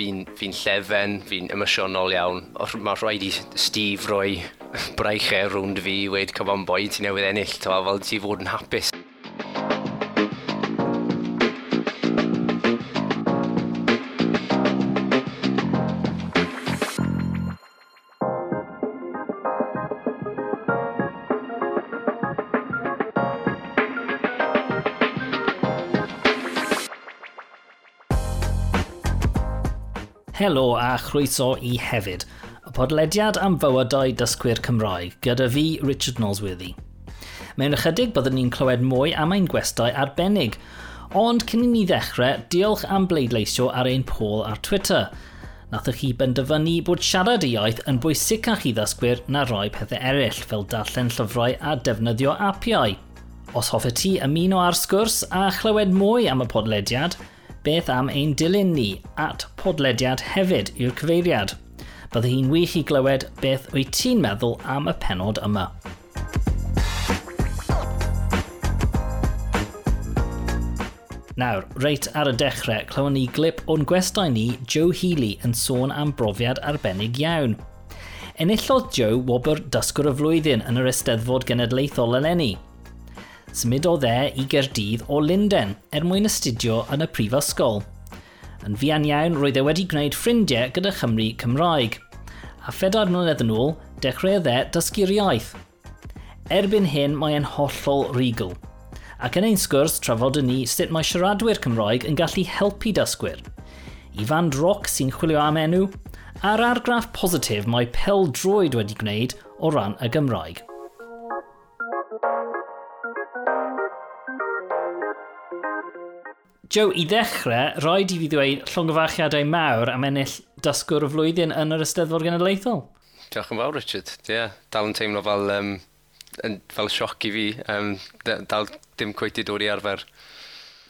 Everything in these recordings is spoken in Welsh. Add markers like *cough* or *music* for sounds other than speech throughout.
fi'n fi llefen, fi'n emosiynol iawn. Mae rhaid i Steve roi braichau rwnd fi i weid, come on boy, ti newydd ennill, ta, fel ti fod yn hapus. Helo a chroeso i hefyd, y podlediad am fywydau dysgwyr Cymraeg gyda fi Richard Nosworthy. Mewn ychydig byddwn ni'n clywed mwy am ein gwestau arbennig, ond cyn i ni ddechrau, diolch am bleidleisio ar ein pôl ar Twitter. Nathwch chi benderfynu bod siarad i iaith yn bwysicach i ddysgwyr na roi pethau eraill fel darllen llyfrau a defnyddio apiau. Os hoffet ti ymuno ar sgwrs a chlywed mwy am y podlediad, beth am ein dilyn ni at podlediad hefyd i'r cyfeiriad. Bydde hi'n wych i glywed beth wyt ti'n meddwl am y penod yma. Nawr, reit ar y dechrau, clywon ni glip o'n gwestai ni, Joe Healy, yn sôn am brofiad arbennig iawn. Enillodd Joe wobr dysgwr y flwyddyn yn yr Eisteddfod Genedlaethol eleni. Symudodd e i Gerdydd o Linden er mwyn astudio yn y prifysgol. Yn fian iawn, roedd e wedi gwneud ffrindiau gyda Chymru Cymraeg. A phedair mlynedd yn ôl, dechreuodd e dysgu'r iaith. Erbyn hyn, mae e'n hollol rigl. Ac yn ein sgwrs, trafod yn ni sut mae siaradwyr Cymraeg yn gallu helpu dysgwyr. Ifan Roc sy'n chwilio am enw, a'r argraff positif mae pel droed wedi gwneud o ran y Gymraeg. Joe, i ddechrau, roed i fi ddweud llongyfarchiadau mawr am ennill dysgwr y flwyddyn yn yr Ysteddfod Genedlaethol. Diolch yn fawr, Richard. Ie, yeah, dal yn teimlo fel, um, fel sioc i fi. Um, dal dim cweith i dod i arfer.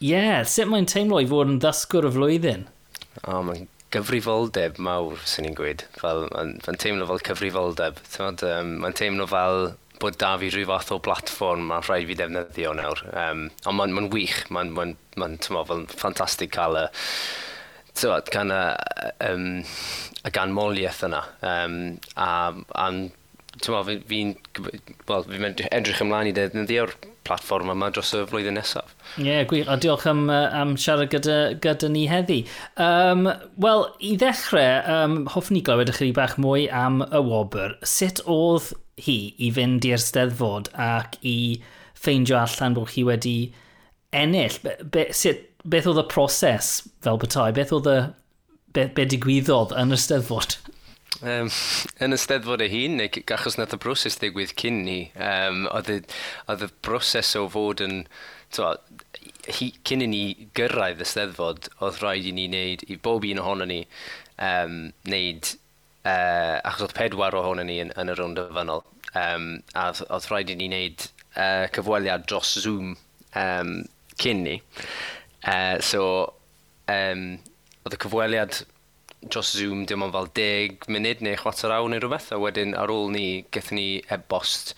Ie, yeah, sut mae'n teimlo i fod yn dysgwr y flwyddyn? O, oh, mae'n gyfrifoldeb mawr, sy'n ni'n gweud. Mae'n teimlo fel cyfrifoldeb. Mae'n um, teimlo fel bod da fi rhyw fath o blatfform mae'n rhaid fi defnyddio nawr. Um, ond mae'n ma, wych, mae'n ma ma n, ma n, ffantastig cael y, tywod, gan y, um, y ganmoliaeth yna. Um, a, a fi'n fi, well, fi edrych ymlaen i defnyddio'r platfform yma dros y flwyddyn nesaf. Ie, yeah, gwych. A diolch am, am siarad gyda, gyda ni heddi. Um, Wel, i ddechrau, um, hoffwn i glywed ychydig bach mwy am y Wobr. Sut oedd hi i fynd i'r steddfod ac i ffeindio allan bod chi wedi ennill. Be, be, sut, beth oedd y proses fel bethau? Beth oedd y... Be, be digwyddodd yn y steddfod? Um, yn y steddfod ei hun, neu gachos nath y broses ddigwydd cyn ni, um, oedd y broses o fod yn... Twa, hi, cyn i ni gyrraedd y steddfod, oedd rhaid i ni wneud, i bob un ohono ni, um, wneud uh, achos oedd pedwar ohono ni yn, yn y rownd yfynol, um, a oedd rhaid i ni wneud uh, cyfweliad dros Zoom um, cyn ni. Uh, so, um, oedd y cyfweliad dros Zoom dim ond fel 10 munud neu chwarter awr neu rhywbeth, a wedyn ar ôl ni, gethon ni e-bost,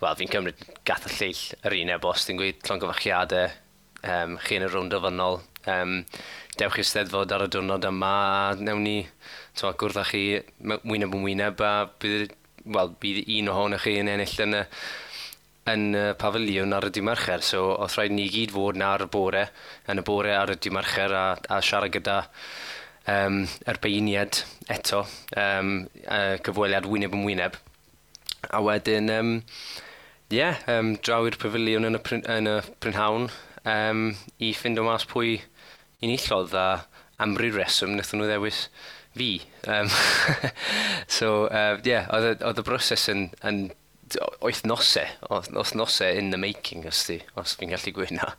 wel, fi'n cymryd gath y lleill yr un e-bost, yn gweud llongyfachiadau um, chi yn y rownd ofynol. Um, dewch i'r steddfod ar y diwrnod yma, a newn ni so, gwrdd â chi wyneb yn wyneb a bydd, well, bydd un ohonoch chi yn ennill yn y, yn y pafiliwn ar y dimarcher. So oedd rhaid ni gyd fod na ar y bore, yn y bore ar y dimarcher a, a siarad gyda um, erbeiniad eto, um, uh, cyfweliad wyneb yn wyneb. A wedyn, um, yeah, um, draw i'r pafiliwn yn y, pryn, yn y Prynhawn um, i ffind o mas pwy unillodd a am ryw reswm wnaethon nhw ddewis fi. Um, *laughs* so, uh, yeah, oedd y broses yn, yn oedd nosau, oedd nosau in the making os ti, os fi'n gallu gwyna.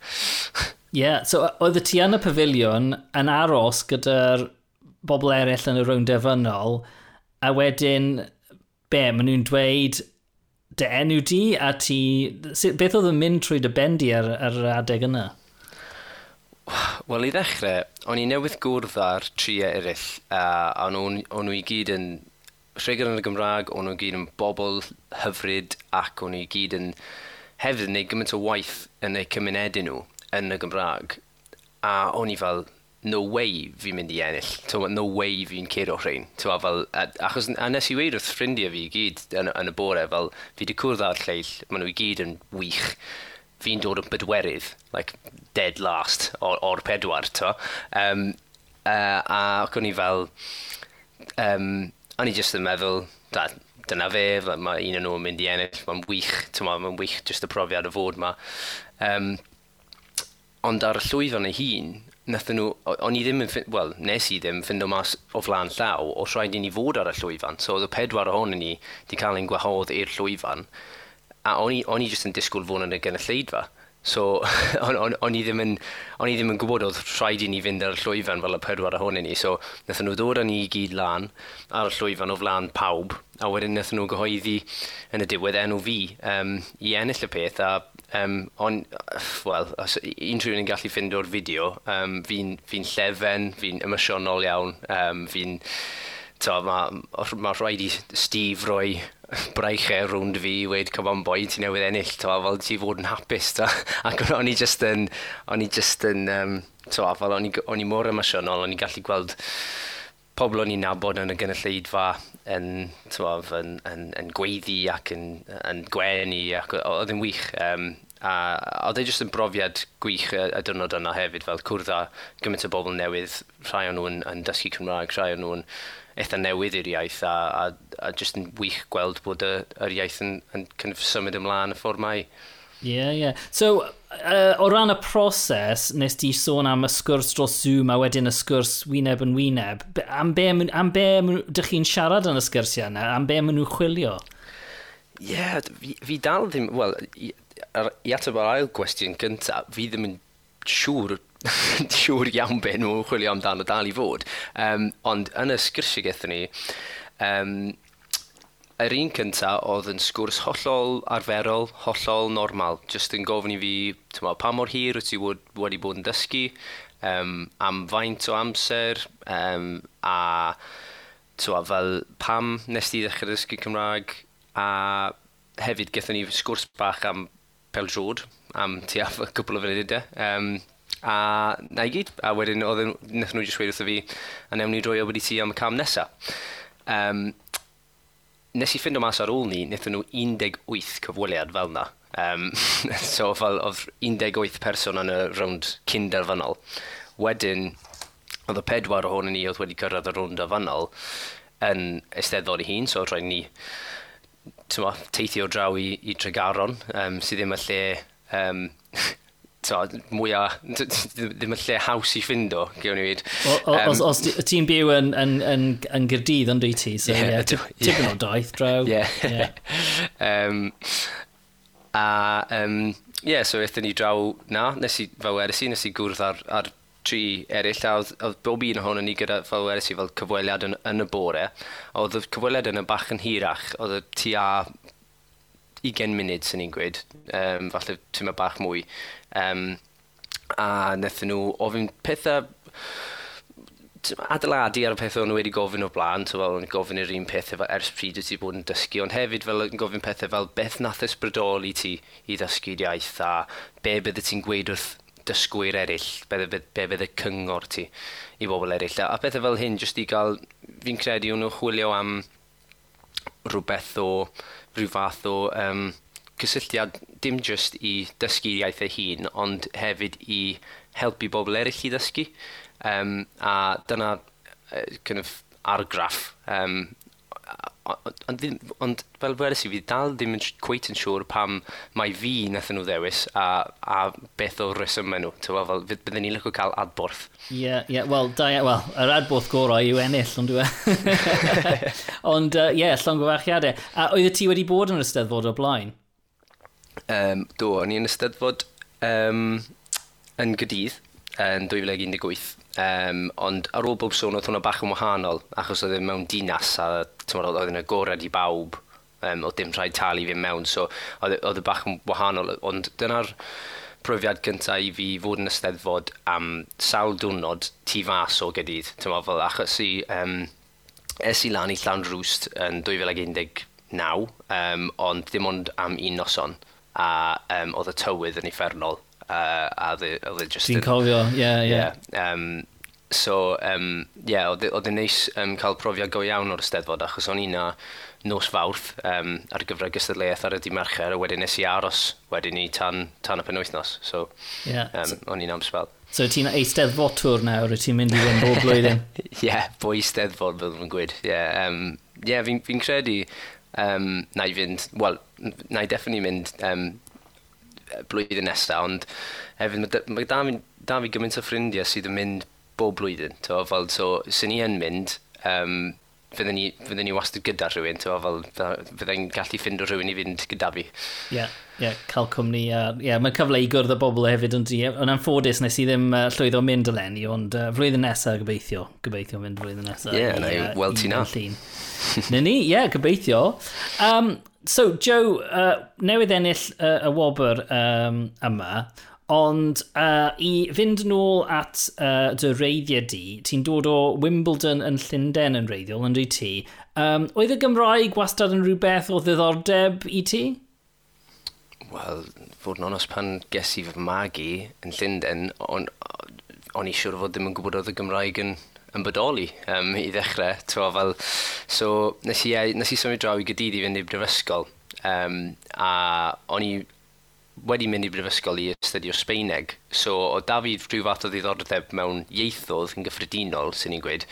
yeah, *laughs* so oedd y ti yn y pavilion yn aros gyda'r bobl eraill yn y rownd defynol, a wedyn, be, maen nhw'n dweud dy enw di, a ti, beth oedd yn mynd trwy dy bendi ar, ar yr adeg yna? Wel, i ddechrau, o'n i newydd gwrdd ar triau eraill, a o'n nhw i gyd yn rhegr yn y Gymraeg, o'n nhw gyd yn bobl hyfryd, ac o'n nhw i gyd yn hefyd yn gwneud gymaint o waith yn eu cymunedau nhw yn y Gymraeg. A o'n i fel, no way fi'n mynd i ennill. Tewa, no way fi'n curo rhain. Tewa, fel, a, achos a nes i weir wrth ffrindiau fi i gyd yn, yn y bore, fel fi wedi cwrdd ar lleill, maen nhw i gyd yn wych fi'n dod yn bedwerydd, like, dead last o'r, or pedwar, to. Um, uh, a ac o'n i fel, um, o'n i jyst yn meddwl, da, dyna fe, mae un o'n nhw'n mynd i ennill, mae'n wych, mae'n wych jyst y profiad y fod ma. Um, ond ar y llwyfan ei hun, nathyn nhw, o'n i ddim yn, wel, nes i ddim ffind o mas o flan llaw o rhaid i ni fod ar y llwyfan, so oedd y pedwar ohonyn ni wedi cael ein gwahodd i'r llwyfan a o'n i, on i jyst yn disgwyl fod yn y gynulleidfa. So, *laughs* o'n, on, on i ddim yn, on i ddim yn gwybod oedd rhaid i ni fynd ar y llwyfan fel y pedwar ohonyn ni. So, nathon nhw ddod â ni i gyd lan ar y llwyfan o flan pawb, a wedyn nathon nhw gyhoeddi yn y diwedd enw fi um, i ennill y peth, a Um, on, *sighs* wel, os unrhyw un yn gallu ffind o'r fideo, um, fi'n fi llefen, fi'n emosiynol iawn, um, fi'n... Mae ma rhaid i Steve roi *laughs* braichau rwnd fi i weid, come on boy, ti newydd ennill, to, fel ti fod yn hapus, to. *laughs* Ac o'n i just yn, o'n i just yn, um, to, fel o'n i mor emosiynol, o'n i gallu gweld pobl o'n i'n nabod yn y gynulleidfa yn, tywaf, yn, yn, yn gweiddi ac yn, yn gwenu ac oedd yn wych. Um, a oedd e jyst yn brofiad gwych y, y dyrnod yna hefyd, fel cwrdd â gymaint o bobl newydd, rhai o'n nhw'n yn dysgu Cymraeg, rhai o'n nhw'n eitha newydd i'r iaith a, a a just yn wych gweld bod y, yr iaith yn, yn kind of symud ymlaen y ffordd mai. Ie, yeah, ie. Yeah. So, uh, o ran y proses, nes di sôn am y sgwrs dros Zoom a wedyn y sgwrs wyneb yn wyneb. Am be, am be dych chi'n siarad yn y sgwrsiau yna? Am be maen nhw'n chwilio? Ie, yeah, fi, fi dal ddim... Wel, i, i ateb o'r ail gwestiwn gyntaf, fi ddim yn siŵr *laughs* siŵr iawn be nhw'n chwilio amdano dal i fod. Um, ond yn y sgyrsiau gyda ni, um, yr un cyntaf oedd yn sgwrs hollol arferol, hollol normal. Just yn gofyn i fi, ti'n meddwl, pa mor hir wyt ti wedi bod yn dysgu, um, am faint o amser, um, a twa, fel pam nes ti ddechrau dysgu Cymraeg, a hefyd gethon ni sgwrs bach am pel peldrod, am ti a *laughs* cwpl o funudau. Um, a na i gyd, a wedyn oedd nhw jyst wedi wrtho fi, a newn ni droi o wedi ti am y cam nesaf. Um, nes i ffind o mas ar ôl ni, wnaethon nhw 18 cyfweliad fel yna. Um, *laughs* so fel oedd 18 person yn y rownd cynderfynol. Wedyn, oedd y pedwar ohonyn ni oedd wedi cyrraedd y rownd afynol yn esteddfod i hun, so roedd ni tyma, teithio draw i, i Tregaron, um, sydd ddim y lle um, *laughs* mwyaf, ddim yn lle haws i ffind o, gewn i wyd. Um, os, os ti'n byw yn, yn, yn, yn gyrdydd ond dwi ti, so yeah, yeah, tipyn o daith draw. Yeah. yeah. um, a, um, yeah, so eithon ni draw na, nes i, fel weres i, nes i gwrdd ar, ar tri eraill, a oedd, oedd bob un ohono ni gyda, fel weres i, fel cyfweliad yn, yn y bore, oedd y cyfweliad yn y bach yn hirach, oedd y tua 20 munud, sy'n ni'n gweud, um, falle tyma bach mwy. Um, a wnaethon nhw ofyn pethau adeiladu ar y pethau o'n nhw wedi gofyn o blaen, so fel yn gofyn yr un pethau fel ers pryd wyt ti bod yn dysgu, ond hefyd fel yn gofyn pethau fel beth nath ysbrydoli ti i ddysgu'r iaith a be bydde ti'n gweud wrth dysgwyr eraill, be, be, be bydde cyngor ti i bobl eraill. A pethau fel hyn, jyst i gael, fi'n credu nhw chwilio am rhywbeth o rhyw fath o um, cysylltiad dim just i dysgu iaith ei hun, ond hefyd i helpu bobl eraill i ddysgu. Um, a dyna uh, kind of argraff um, ond, ond fel weles i fi dal ddim yn cweith yn siŵr pam mae fi nath nhw ddewis a, a beth o resymau nhw tywa, fel bydden ni'n lyco cael adborth. Ie yeah, yeah, wel well, yr adborth gorau yw ennill ond dwi e? *laughs* ond ie uh, yeah, llongyfarchiadau a oedd ti wedi bod yn yr ysteddfod o blaen? Um, do, o'n i yn ysteddfod um, yn Gydydd yn 2018. Um, ond ar ôl bob sôn oedd hwnna bach yn wahanol, achos oedd e mewn dinas a oedd yn agored i bawb, um, oedd dim rhaid talu fi mewn, so e, oedd e bach yn wahanol. Ond dyna'r profiad cyntaf i fi fod yn ysteddfod am sawl diwrnod tu fas o gydydd. Tyma, fel achos i um, es i lan i llawn Rwst yn 2019, um, ond dim ond am un noson a um, oedd y tywydd yn effernol uh, a oedd e just... Dwi'n cofio, ie, yeah, ie. Yeah. Yeah, um, so, um, yeah, oedd e'n neis um, cael profiad go iawn o'r Steddfod, achos o'n i na nos fawrth um, ar gyfer gystadleuaeth ar y dim mercher, a wedyn nes i aros wedyn ni tan, tan y penwythnos. So, yeah. um, o'n i'n am spel. So ti'n eisteddfod twr nawr, ti'n mynd i fynd bob blwyddyn? *laughs* Ie, yeah, boi eisteddfod fel yn gwyd. Ie, yeah, um, yeah, fi'n fi credu um, na i fynd, wel, na i definitely mynd um, blwyddyn nesaf, ond hefyd mae da fi, da fi gymaint o ffrindiau sydd yn mynd bob blwyddyn. To, fel, so, sy'n ni yn mynd, um, fydden ni, fydden ni wastad gyda rhywun, to, fel, fydden gallu ffind o rhywun i fynd gyda fi. Ie, yeah, yeah, cael cwmni. Uh, yeah, Mae'n cyfle i gwrdd o bobl hefyd, ond yn anffodus nes i ddim uh, llwyddo mynd o lenni, ond uh, flwyddyn nesaf gobeithio, gobeithio mynd flwyddyn nesaf. Ie, yeah, na i, weld ti na. Na ni, ie, yeah, gobeithio. Um, so, Joe, uh, newydd ennill uh, y wobr um, yma, ond uh, i fynd yn ôl at uh, dy reiddiau di, ti'n dod o Wimbledon yn Llundain yn reiddiol, yn rhaid ti. Um, oedd y Gymraeg wastad yn rhywbeth o ddiddordeb i ti? Wel, fod yn onos pan ges i fy magu yn Llundain, o'n, on i siwr fod ddim yn gwybod oedd y Gymraeg yn yn bodoli um, i ddechrau. Tro, fel, so, nes i, nes i symud draw i gydydd i fynd i'r brifysgol. Um, a o'n i wedi mynd i brifysgol i astudio Sbeineg. So, o da fi rhyw fath o ddiddordeb mewn ieithodd yn gyffredinol, sy'n ni'n gweud.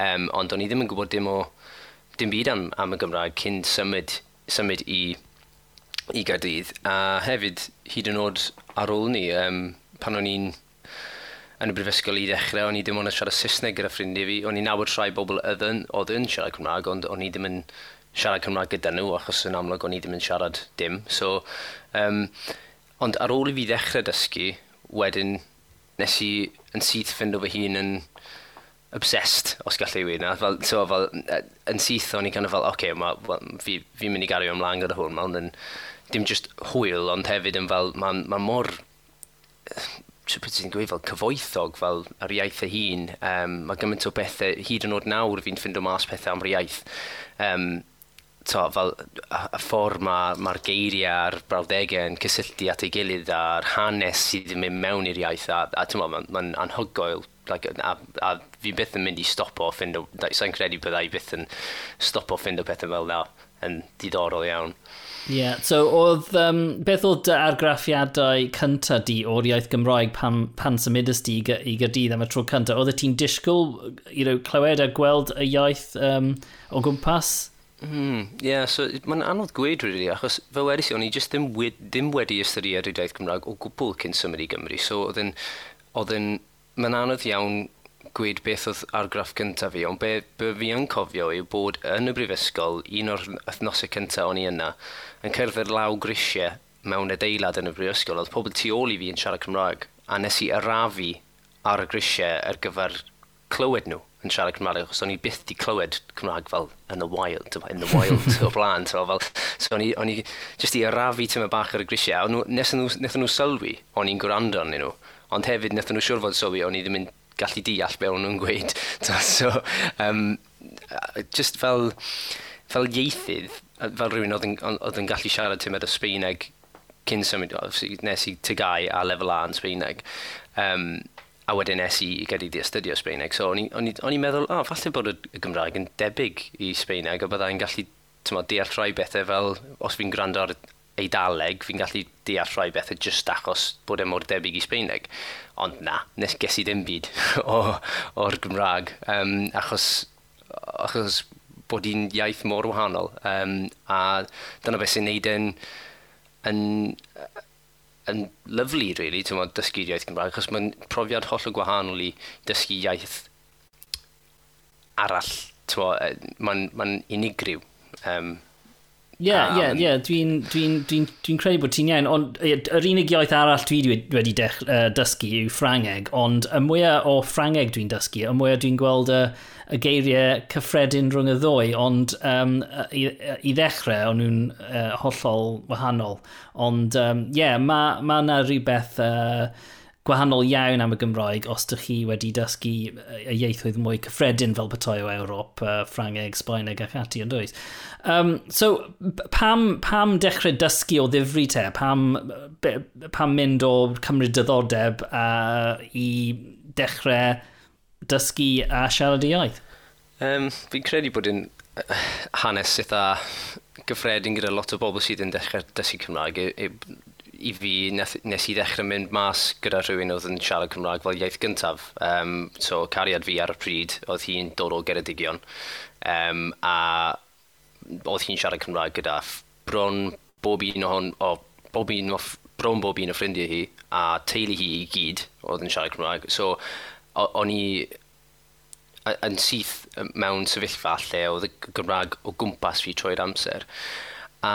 Um, ond o'n i ddim yn gwybod dim o dim byd am, am y Gymraeg cyn symud, symud i, i Gaerdydd. A hefyd, hyd yn oed ar ôl ni, um, pan o'n i'n yn y brifysgol i ddechrau, o'n i ddim ond yn siarad Saesneg gyda ffrindiau fi. O'n i nawr rhai bobl oedd yn siarad Cymraeg, ond o'n i ddim yn siarad Cymraeg gyda nhw, achos yn amlwg o'n i ddim yn siarad dim. So, um, ond ar ôl i fi ddechrau dysgu, wedyn nes i yn syth ffind o fy hun yn obsessed, os gallai i weina. Fel, so, fel, yn syth o'n i kind of fel, oce, okay, ma, well, fi, fi'n mynd i gario ymlaen gyda hwn. Mae'n dim just hwyl, ond hefyd yn fel, mae'n ma mor beth sy'n gweud fel cyfoethog fel yr iaith y hun, um, mae gymaint o bethau, hyd yn oed nawr fi'n ffind o mas pethau am yr iaith. Um, to, fel y ffordd mae'r ma, geiriau a'r brawddegau yn cysylltu at ei gilydd a'r hanes sydd yn mynd mewn i'r iaith a, a ti'n mae'n ma anhygoel like, a, a fi byth yn mynd i stopo o, sa'n credu byddai byth yn stopo o pethau fel na yn diddorol iawn. Ie, yeah, so oedd, um, beth oedd dy argraffiadau cynta di o'r iaith Gymraeg pan, pan symudus di i Gyrdydd am y tro cynta? Oedd ti'n disgwyl you know, clywed a gweld y iaith um, o gwmpas? Hmm, yeah, so mae'n anodd gweud rydw really, achos fel wedi si, o'n i jyst ddim, wed, ddim wedi ystyried yr iaith Gymraeg o gwbl cyn symud i Gymru, so oedd yn, oedd yn, mae'n anodd iawn gweud beth oedd argraff cyntaf fi, ond be, be fi yn cofio yw bod yn y brifysgol, un o'r wythnosau cyntaf o'n i yna, yn cerdded law grisiau mewn adeilad yn y brifysgol, oedd pobl tu ôl i fi yn siarad Cymraeg, a nes i arafu ar y grisiau ar gyfer clywed nhw yn siarad Cymraeg, achos o'n i byth di clywed Cymraeg fel yn y wild, in the wild *laughs* o blaen. So, fel, so o'n i, on i jyst i arafu tyma bach ar y grisiau, a nes nhw, nes nhw sylwi, o'n i'n gwrando arnyn nhw, ond hefyd nes nhw siwr fod sylwi, o'n i ddim yn gallu deall be o'n nhw'n gweud. *laughs* so, um, just fel, fel ieithydd, fel rhywun oedd yn, oedd yn gallu siarad tymed o Sbeineg cyn symud, nes i tygau a lefel A yn Sbeineg, um, a wedyn nes i gyda i astudio Sbeineg. So, o'n i'n meddwl, o, oh, falle bod y Gymraeg yn debyg i Sbeineg, a byddai'n gallu tyma, deall rhai bethau fel os fi'n gwrando ar, Eidaleg, fi'n gallu deall rhai bethau just achos bod e mor debyg i Sbeineg. Ond na, nes ges i ddim byd *laughs* o'r Gymraeg, um, achos, achos bod hi'n iaith mor wahanol. Um, a dyna beth sy'n neud yn, yn, yn lyflu, really, ti'n meddwl, dysgu iaith Gymraeg, achos mae'n profiad holl o gwahanol i dysgu iaith arall. E, mae'n ma, n, ma n unigryw. Um, Ie, ie, ie, dwi'n dwi dwi dwi credu bod ti'n iawn, ond yr unig iaith arall dwi wedi dech, uh, dysgu yw Ffrangeg, ond y mwyaf o Ffrangeg dwi'n dysgu, y mwyaf dwi'n gweld y, y geiriau cyffredin rhwng y ddwy, ond um, i, i ddechrau, o'n nhw'n uh, hollol wahanol. Ond, ie, um, yeah, mae ma yna rhywbeth... Uh, gwahanol iawn am y Gymraeg os ydych chi wedi dysgu y ieithoedd mwy cyffredin fel bethau o Ewrop, uh, Ffrangeg, Sbaeneg ac ati yn dweud. Um, so, pam, pam dechrau dysgu o ddifri te? Pam, pam mynd o cymryd dyddoldeb uh, i dechrau dysgu a siarad i iaith? Um, fi'n credu bod yn hanes eitha gyffredin gyda lot o bobl sydd yn dechrau dysgu Cymraeg yw, yw i fi, nes, nes i ddechrau mynd mas gyda rhywun oedd yn siarad Cymraeg fel iaith gyntaf. Um, so, cariad fi ar y pryd, oedd hi'n dod o Geredigion. Um, a oedd hi'n siarad Cymraeg gyda bron bob un o hon, o, bob un o, bron bob un o ffrindiau hi, a teulu hi i gyd oedd yn siarad Cymraeg. So, o'n i yn syth mewn sefyllfa lle oedd y Gymraeg o gwmpas fi trwy'r amser. A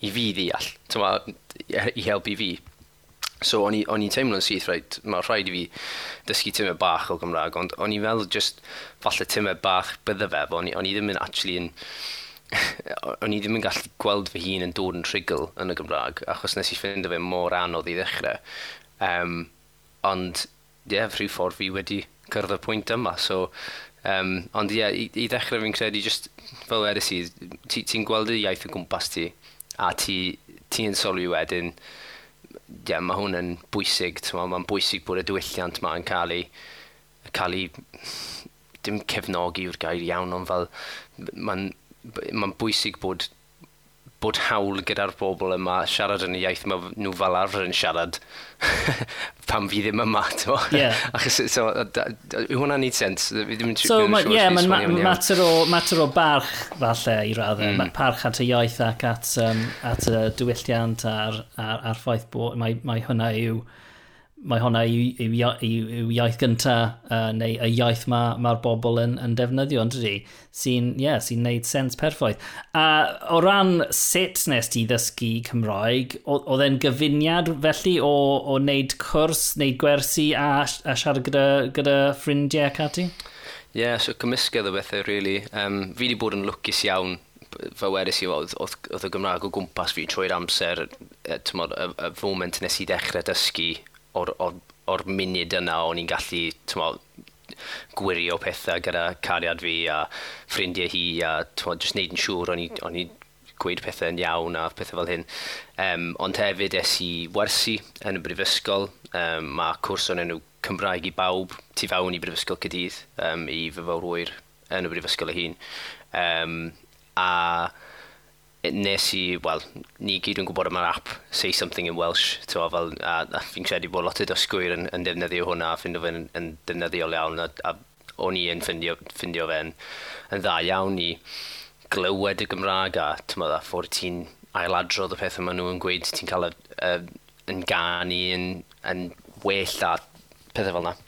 i fi ddeall, tyma, i helpu fi. So o'n i'n teimlo'n syth, right, mae rhaid i fi dysgu tymed bach o Gymraeg, ond o'n i'n meddwl just falle tymed bach bydde fe, o'n i ddim yn actually yn... *laughs* o'n i ddim yn gallu gweld fy hun yn dod yn trigl yn y Gymraeg, achos nes i ffeindio fe mor anodd i ddechrau. Um, ond, ie, yeah, rhyw ffordd fi wedi cyrraedd y pwynt yma, so... Um, ond ie, yeah, i, i ddechrau fi'n credu, just fel edrych i, ti'n ti gweld y iaith o gwmpas ti, a ti, ti yn sylwi wedyn, ie, yeah, mae hwn yn bwysig, mae'n bwysig bod y diwylliant mae yn cael ei, cael ei, dim cefnogi yw'r gair iawn, ond fel, mae'n ma bwysig bod bod hawl gyda'r bobl yma siarad yn y iaith mae nhw fel arfer yn siarad *laughs* pam fi ddim yma, ti'n Yeah. *laughs* Achos, so, yw hwnna neud sens? Fi ddim yn so, ma, yeah, mae'n ma, mater, o, mater o barch, falle, i raddau. Mm. Mae parch at y iaith ac at, um, at y diwylliant a'r, ar, ar ffaith bod, mae, mae hwnna yw mae hwnna yw, yw, yw, yw iaith gyntaf uh, neu y iaith mae'r ma, bobl yn, yn defnyddio, ond ydy, sy'n yeah, sy neud sens perffaith. A o ran sut nes ti ddysgu Cymraeg, oedd e'n gyfuniad felly o, o wneud cwrs, wneud gwersi a, a siarad gyda, gyda ffrindiau ac ati? Ie, yeah, so cymysgedd o bethau, really. Um, fi wedi bod yn lwcus iawn fe wedys i, oedd oedd, y Gymraeg o gwmpas fi trwy'r amser, y, y, y foment nes i ddechrau dysgu o'r, or, or munud yna o'n i'n gallu tmo, gwirio pethau gyda cariad fi a ffrindiau hi a tmo, just neud yn siŵr o'n i, gweud pethau yn iawn a pethau fel hyn. Um, ond hefyd es i wersi yn y brifysgol. Um, mae cwrs o'n enw Cymraeg i bawb tu fewn i brifysgol Cydydd um, i fyfawrwyr yn y brifysgol y hun. Um, a nes i, wel, ni gyd yn gwybod am yr app Say Something in Welsh, to, fel, a, a fi'n credu bod lot o dysgwyr yn, yn defnyddio hwnna, a ffindio fe'n yn defnyddiol iawn, a, a o'n i yn ffindio, ffindio fe'n yn dda iawn i glywed y Gymraeg a tyma dda, ffordd ti'n ailadrodd y pethau maen yn gweud, ti'n cael y, y, yn gani, yn, yn well a pethau fel yna.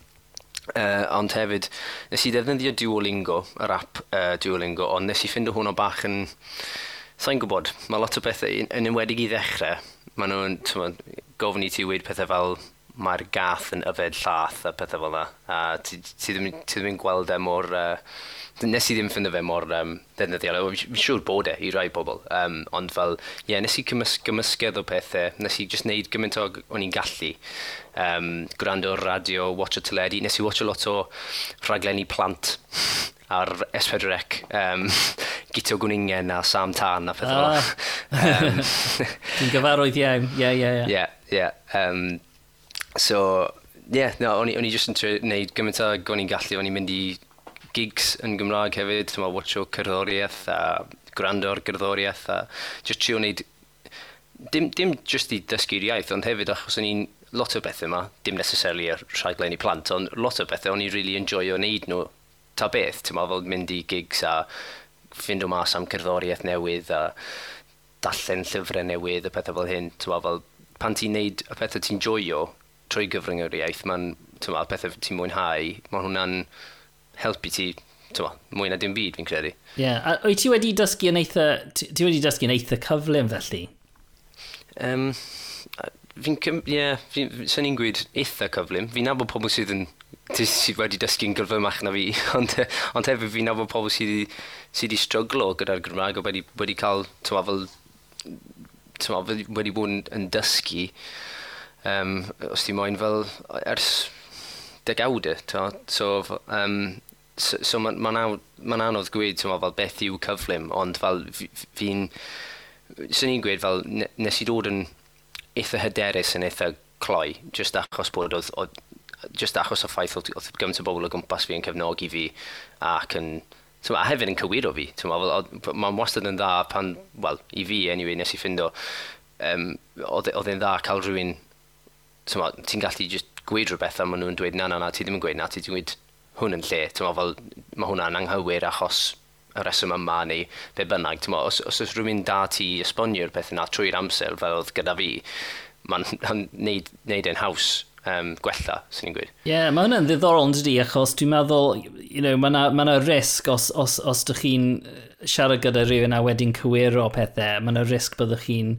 Uh, ond hefyd, nes i ddefnyddio Duolingo, yr app uh, Duolingo, ond nes i ffindio hwnna bach yn Sa'n gwybod, mae lot o bethau yn, enwedig i ddechrau. Mae nhw'n gofyn i ti wedi pethau fel mae'r gath yn yfed llath a pethau fel yna. A ti, ti, ddim, ti ddim yn gweld e mor... Uh, nes i ddim ffindio fe mor um, ddefnyddiol. Fi'n siŵr bod e i rai bobl. Um, ond fel, ie, yeah, nes i gymys gymysgedd o pethau. Nes i just wneud gymaint o o'n i'n gallu. Um, gwrando radio, watch o teledu. Nes i watch o lot o rhaglenni plant *laughs* ar S4C. Um, Gito Gwningen a Sam Tan a pethau ah. um, *laughs* *laughs* Dwi'n gyfarwydd iawn, ie, ie, ie. Ie, ie. Um, so, ie, yeah, no, o'n i jyst yn gwneud gymaint o o'n i'n gallu, o'n i'n mynd i gigs yn Gymraeg hefyd, ti'n o cerddoriaeth a gwrando ar gerddoriaeth a jyst trio wneud dim, dim jyst i dysgu'r iaith, ond hefyd achos o'n i'n lot o bethau yma, dim necessarily y rhaglen i plant, ond lot o bethau o'n i'n really enjoyo wneud nhw ta beth, ti'n fel mynd i gigs a ffind o mas am cerddoriaeth newydd a dallen llyfrau newydd a pethau fel hyn. Tywa, fel, pan ti'n neud y pethau ti'n joio trwy gyfrwng yr iaith, mae'n pethau ti'n mwynhau, mae hwnna'n helpu ti tywa, mwy na dim byd fi'n credu. Ie, yeah. a wyt ti wedi dysgu yn eitha, ti wedi dysgu yn eitha cyflym felly? Um, fi'n, ie, yeah, fi, ni'n gweud eitha cyflym. Fi'n nabod pobl sydd yn ti sydd wedi dysgu'n gyrfymach na fi, *laughs* ond, eh, ond hefyd fi'n nabod pobl sydd wedi stryglo gyda'r Gymraeg a wedi, wedi cael, tyma, fel, tyma, wedi bod yn, yn dysgu. Um, os ti moyn fel ers degawdau, e, so, um, so, so mae'n ma ma, anodd gweud tyma, fel beth yw cyflym, ond fel fi'n, sy'n ni'n gweud fel nes i dod yn eitha hyderus yn eitha cloi, just achos bod oedd, oedd just achos o ffaith oedd gymaint o bobl o gwmpas fi yn cefnogi fi ac yn Tyma, a hefyd yn cywiro fi, mae'n wastad yn dda pan, wel, i fi anyway, nes i ffindo, um, oedd e'n dda cael rhywun, ti'n gallu just gweud rhywbeth a maen nhw'n dweud, na, na, na, ti ddim yn gweud, na, ti ddim yn gweud hwn yn lle, tyma, fel, mae hwnna'n anghywir achos y reswm yma neu be bynnag, tyma, os, os oes rhywun da ti esbonio'r peth yna trwy'r amser fel oedd gyda fi, mae'n neud, neud e'n haws um, gwella, sy'n ni'n gweud. Ie, yeah, mae hwnna'n ddiddorol yn dydi, achos dwi'n meddwl, you know, mae yna ma, risg os, os, os ydych chi'n siarad gyda rhywun a wedyn cywiro pethau, mae yna risg byddwch chi'n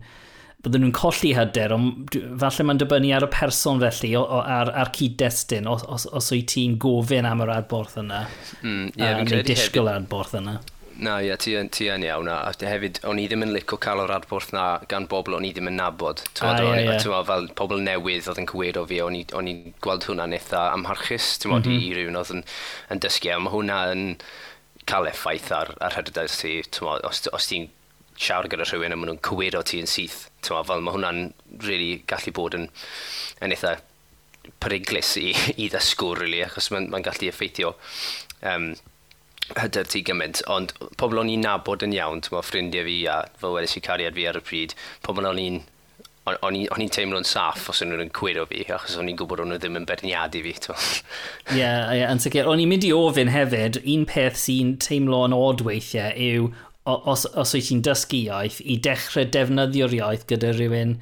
bydden nhw'n colli hyder, ond falle mae'n dibynnu ar y person felly, o, o, ar, ar cyd-destun, os, os, os wyt ti'n gofyn am yr adborth yna, mm, yeah, a neu disgwyl ar adborth yna. Na, ie, ti, ti yn iawn. A hefyd, o'n i ddim yn licio cael o'r adborth na gan bobl o'n i ddim yn nabod. Tymod, ah, ie, ie. Tymod, fel pobl newydd oedd yn cywiro fi, o'n i'n gweld hwnna'n eitha amharchus, tymod, mm -hmm. i mhm. rywun oedd yn, yn dysgu. A mae hwnna yn cael effaith ar, ar hyrdau ti, tymod, os, os ti'n siarad gyda rhywun a maen nhw'n cywiro ti yn syth. Tymod, fel mae hwnna'n really gallu bod yn, yn eitha periglis i, i ddysgwr, really, achos mae'n ma, gallu effeithio um, hyder ti gymaint, ond pobl o'n i'n nabod yn iawn, ti'n ffrindiau fi a fel wedys i cariad fi ar y pryd, pobl o'n i'n o'n i'n teimlo'n saff os o'n nhw'n cwyro fi, achos o'n i'n gwybod o'n nhw ddim yn berniadu fi. Ie, yeah, yeah, yn sicr. O'n i'n mynd i ofyn hefyd, un peth sy'n teimlo'n od weithiau yw os, os wyt ti'n dysgu iaith, i dechrau defnyddio'r iaith gyda rhywun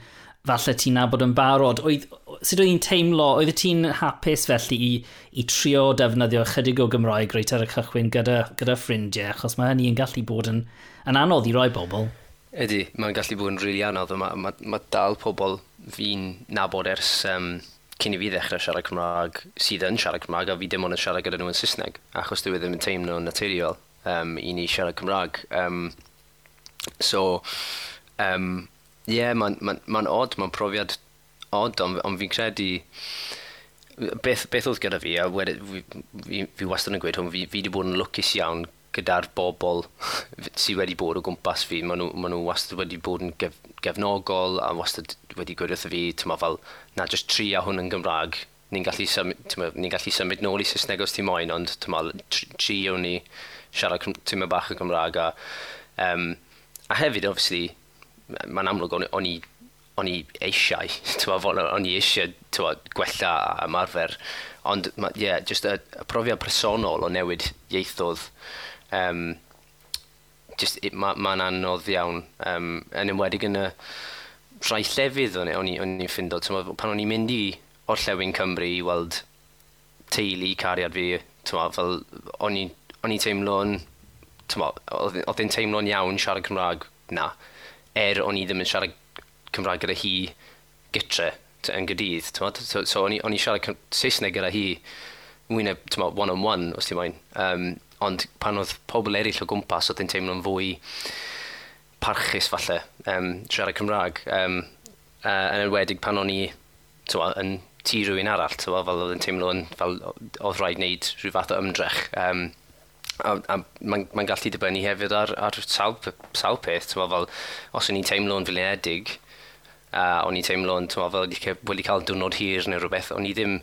falle ti'n nabod yn barod. Oedd, sut oedd hi'n teimlo, oedd ti'n hapus felly i, i trio defnyddio chydig o Gymraeg reit ar y cychwyn gyda, gyda ffrindiau, achos mae hynny yn gallu bod yn, yn anodd i roi bobl. Ydy, mae'n gallu bod yn rili really anodd. Mae mae, mae dal pobl fi'n nabod ers um, cyn i fi ddechrau siarad Cymraeg sydd yn siarad Cymraeg a fi dim ond yn siarad gyda nhw yn Saesneg achos dwi e ddim yn teimlo'n naturiol um, i ni siarad Cymraeg. Um, so, um, Ie, yeah, mae'n ma, ma, n, ma n mae'n profiad odd, ond on fi'n credu... Beth, beth oedd gyda fi, a wedi, fi, fi, fi wastad yn gweud hwn, fi, fi wedi bod yn lwcus iawn gyda'r bobl *laughs* sydd wedi bod o gwmpas fi. Maen nhw, ma nhw wastad wedi bod yn gef, gefnogol a wastad wedi gweud wrtho fi, tyma, fel, na jyst a hwn yn Gymraeg, ni'n gallu, symud, ni gallu symud nôl i Saesneg os ti moyn, ond tyma, tri o'n ni siarad tyma bach o Gymraeg. A, um, a hefyd, obviously, mae'n amlwg o'n, o'n i o'n i eisiau, *laughs* o'n i eisiau gwella ymarfer. Ond, ie, yeah, just y, y profiad personol o newid ieithodd, um, just, mae'n ma, anodd iawn. Um, yn ymwedig yn y rhai llefydd o'n i'n ffindo, pan o'n i'n mynd i orllewin Cymru i weld teulu cariad fi, tyma, fel o'n i'n teimlo'n, oedd hi'n teimlo'n iawn siarad Cymraeg na er o'n i ddim yn siarad Cymraeg gyda hi gytre yn gydydd. So, so o'n i, on i siarad Saesneg gyda hi wyneb one-on-one, os ti'n moyn. Um, ond pan oedd pobl eraill o gwmpas, oedd yn teimlo'n fwy parchus falle, um, siarad Cymraeg. Um, uh, yn enwedig pan o'n i twa, yn tu rhywun arall, twa, fel oedd yn teimlo'n fel oedd rhaid wneud rhyw fath o ymdrech. Um, a, a mae'n ma gallu dibynnu hefyd ar, ar sawl, sawl peth, tyma, fel, os o'n i'n teimlo'n filiedig, a o'n i'n teimlo'n, fel wedi cael diwrnod hir neu rhywbeth, o'n i ddim,